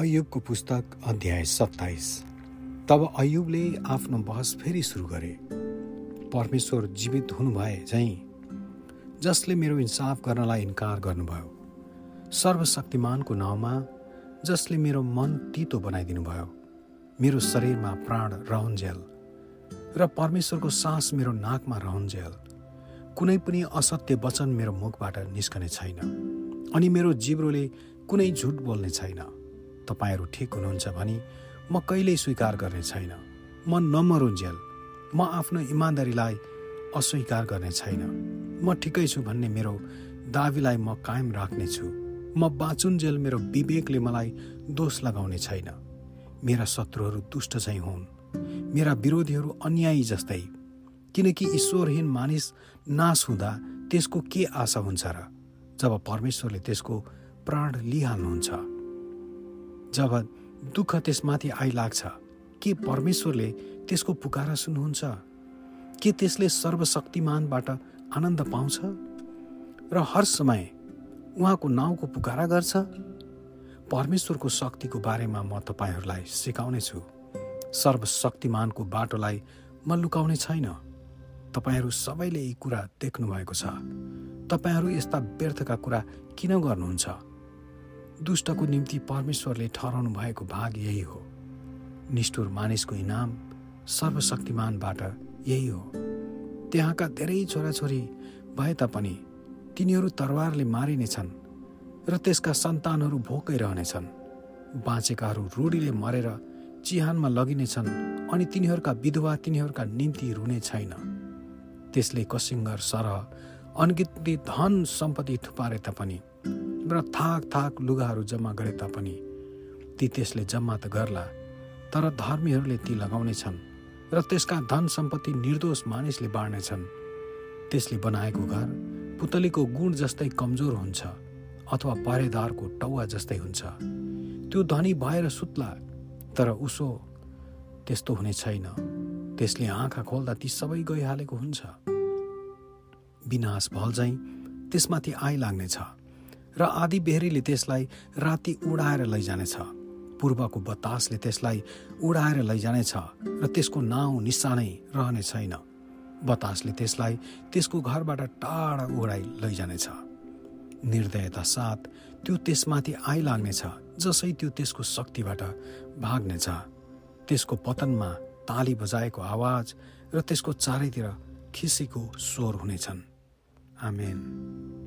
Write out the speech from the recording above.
अयुबको पुस्तक अध्याय सत्ताइस। तब अयुबले आफ्नो बहस फेरि सुरु गरे। परमेश्वर जीवित हुनुभए झैँ जसले मेरो इन्साफ गर्नलाई इन्कार गर्नुभयो सर्वशक्तिमानको नाउँमा जसले मेरो मन तितो बनाइदिनु भयो मेरो शरीरमा प्राण रहन्जेल र परमेश्वरको सास मेरो नाकमा रहन्जेल। कुनै पनि असत्य वचन मेरो मुखबाट निस्कने छैन अनि मेरो जिब्रोले कुनै झुट बोल्ने छैन। तपाईँहरू ठिक हुनुहुन्छ भने म कहिल्यै स्वीकार गर्ने छैन। म नमरुन्जेल म आफ्नो इमान्दारीलाई अस्वीकार गर्ने छैन। म ठिकै छु भन्ने मेरो दावीलाई म कायम राख्नेछु। म बाँचुन्जेल मेरो विवेकले मलाई दोष लगाउने छैन। मेरा शत्रुहरू दुष्ट चाहिँ हुन्। मेरा विरोधीहरू अन्यायी जस्तै। किनकि ईश्वरहीन मानिस नाश हुँदा त्यसको के आशा हुन्छ र? जब परमेश्वरले त्यसको प्राण लिइहाल्नुहुन्छ। जब दुःख त्यसमाथि आइलाग्छ के परमेश्वरले त्यसको पुकारा सुन्नुहुन्छ? के त्यसले सर्वशक्तिमानबाट आनन्द पाउँछ? र हर समय उहाँको नाउँको पुकारा गर्छ? परमेश्वरको शक्तिको बारेमा म तपाईँहरूलाई सिकाउने छु सर्वशक्तिमानको बाटोलाई म लुकाउने छैन। तपाईँहरू सबैले यी कुरा देख्नुभएको छ। तपाईँहरू यस्ता व्यर्थका कुरा किन गर्नुहुन्छ? दुष्टको निम्ति परमेश्वरले ठहराउनु भएको भाग यही हो। निष्ठुर मानिसको इनाम सर्वशक्तिमानबाट यही हो। त्यहाँका धेरै छोराछोरी भए तापनि तिनीहरू तरवारले मारिनेछन् र त्यसका सन्तानहरू भोकै रहनेछन् बाँचेकाहरू रूढीले मरेर चिहानमा लगिनेछन् अनि तिनीहरूका विधवा तिनीहरूका निम्ति रुने छैन। त्यसले कसिङ्गर सरह अनगिन्ती धन सम्पत्ति थुपारे तापनि र थाक थाक लुगाहरू जम्मा गरे तापनि ती त्यसले जम्मा त गर्ला तर धर्मीहरूले ती लगाउने छन् र त्यसका धन सम्पत्ति निर्दोष मानिसले बाँड्नेछन्। त्यसले बनाएको घर पुतलीको गुण जस्तै कमजोर हुन्छ अथवा पहरेदारको टौवा जस्तै हुन्छ। त्यो धनी भएर सुत्ला तर उसो त्यस्तो हुने छैन। त्यसले आँखा खोल्दा ती सबै गइहालेको हुन्छ। विनाश भल झैँ त्यसमाथि आइलाग्नेछ र आदि बेहरीले त्यसलाई राति उडाएर लैजानेछ। पूर्वको बतासले त्यसलाई उडाएर लैजानेछ र त्यसको नाउँ निशानै रहने छैन। बतासले त्यसलाई त्यसको घरबाट टाढा उडाइ लैजानेछ। निर्दयता साथ त्यो त्यसमाथि आइलाग्नेछ जसै त्यो त्यसको शक्तिबाट भाग्नेछ। त्यसको पतनमा ताली बजाएको आवाज र त्यसको चारैतिर खिसीको स्वर हुनेछन्। आमेन।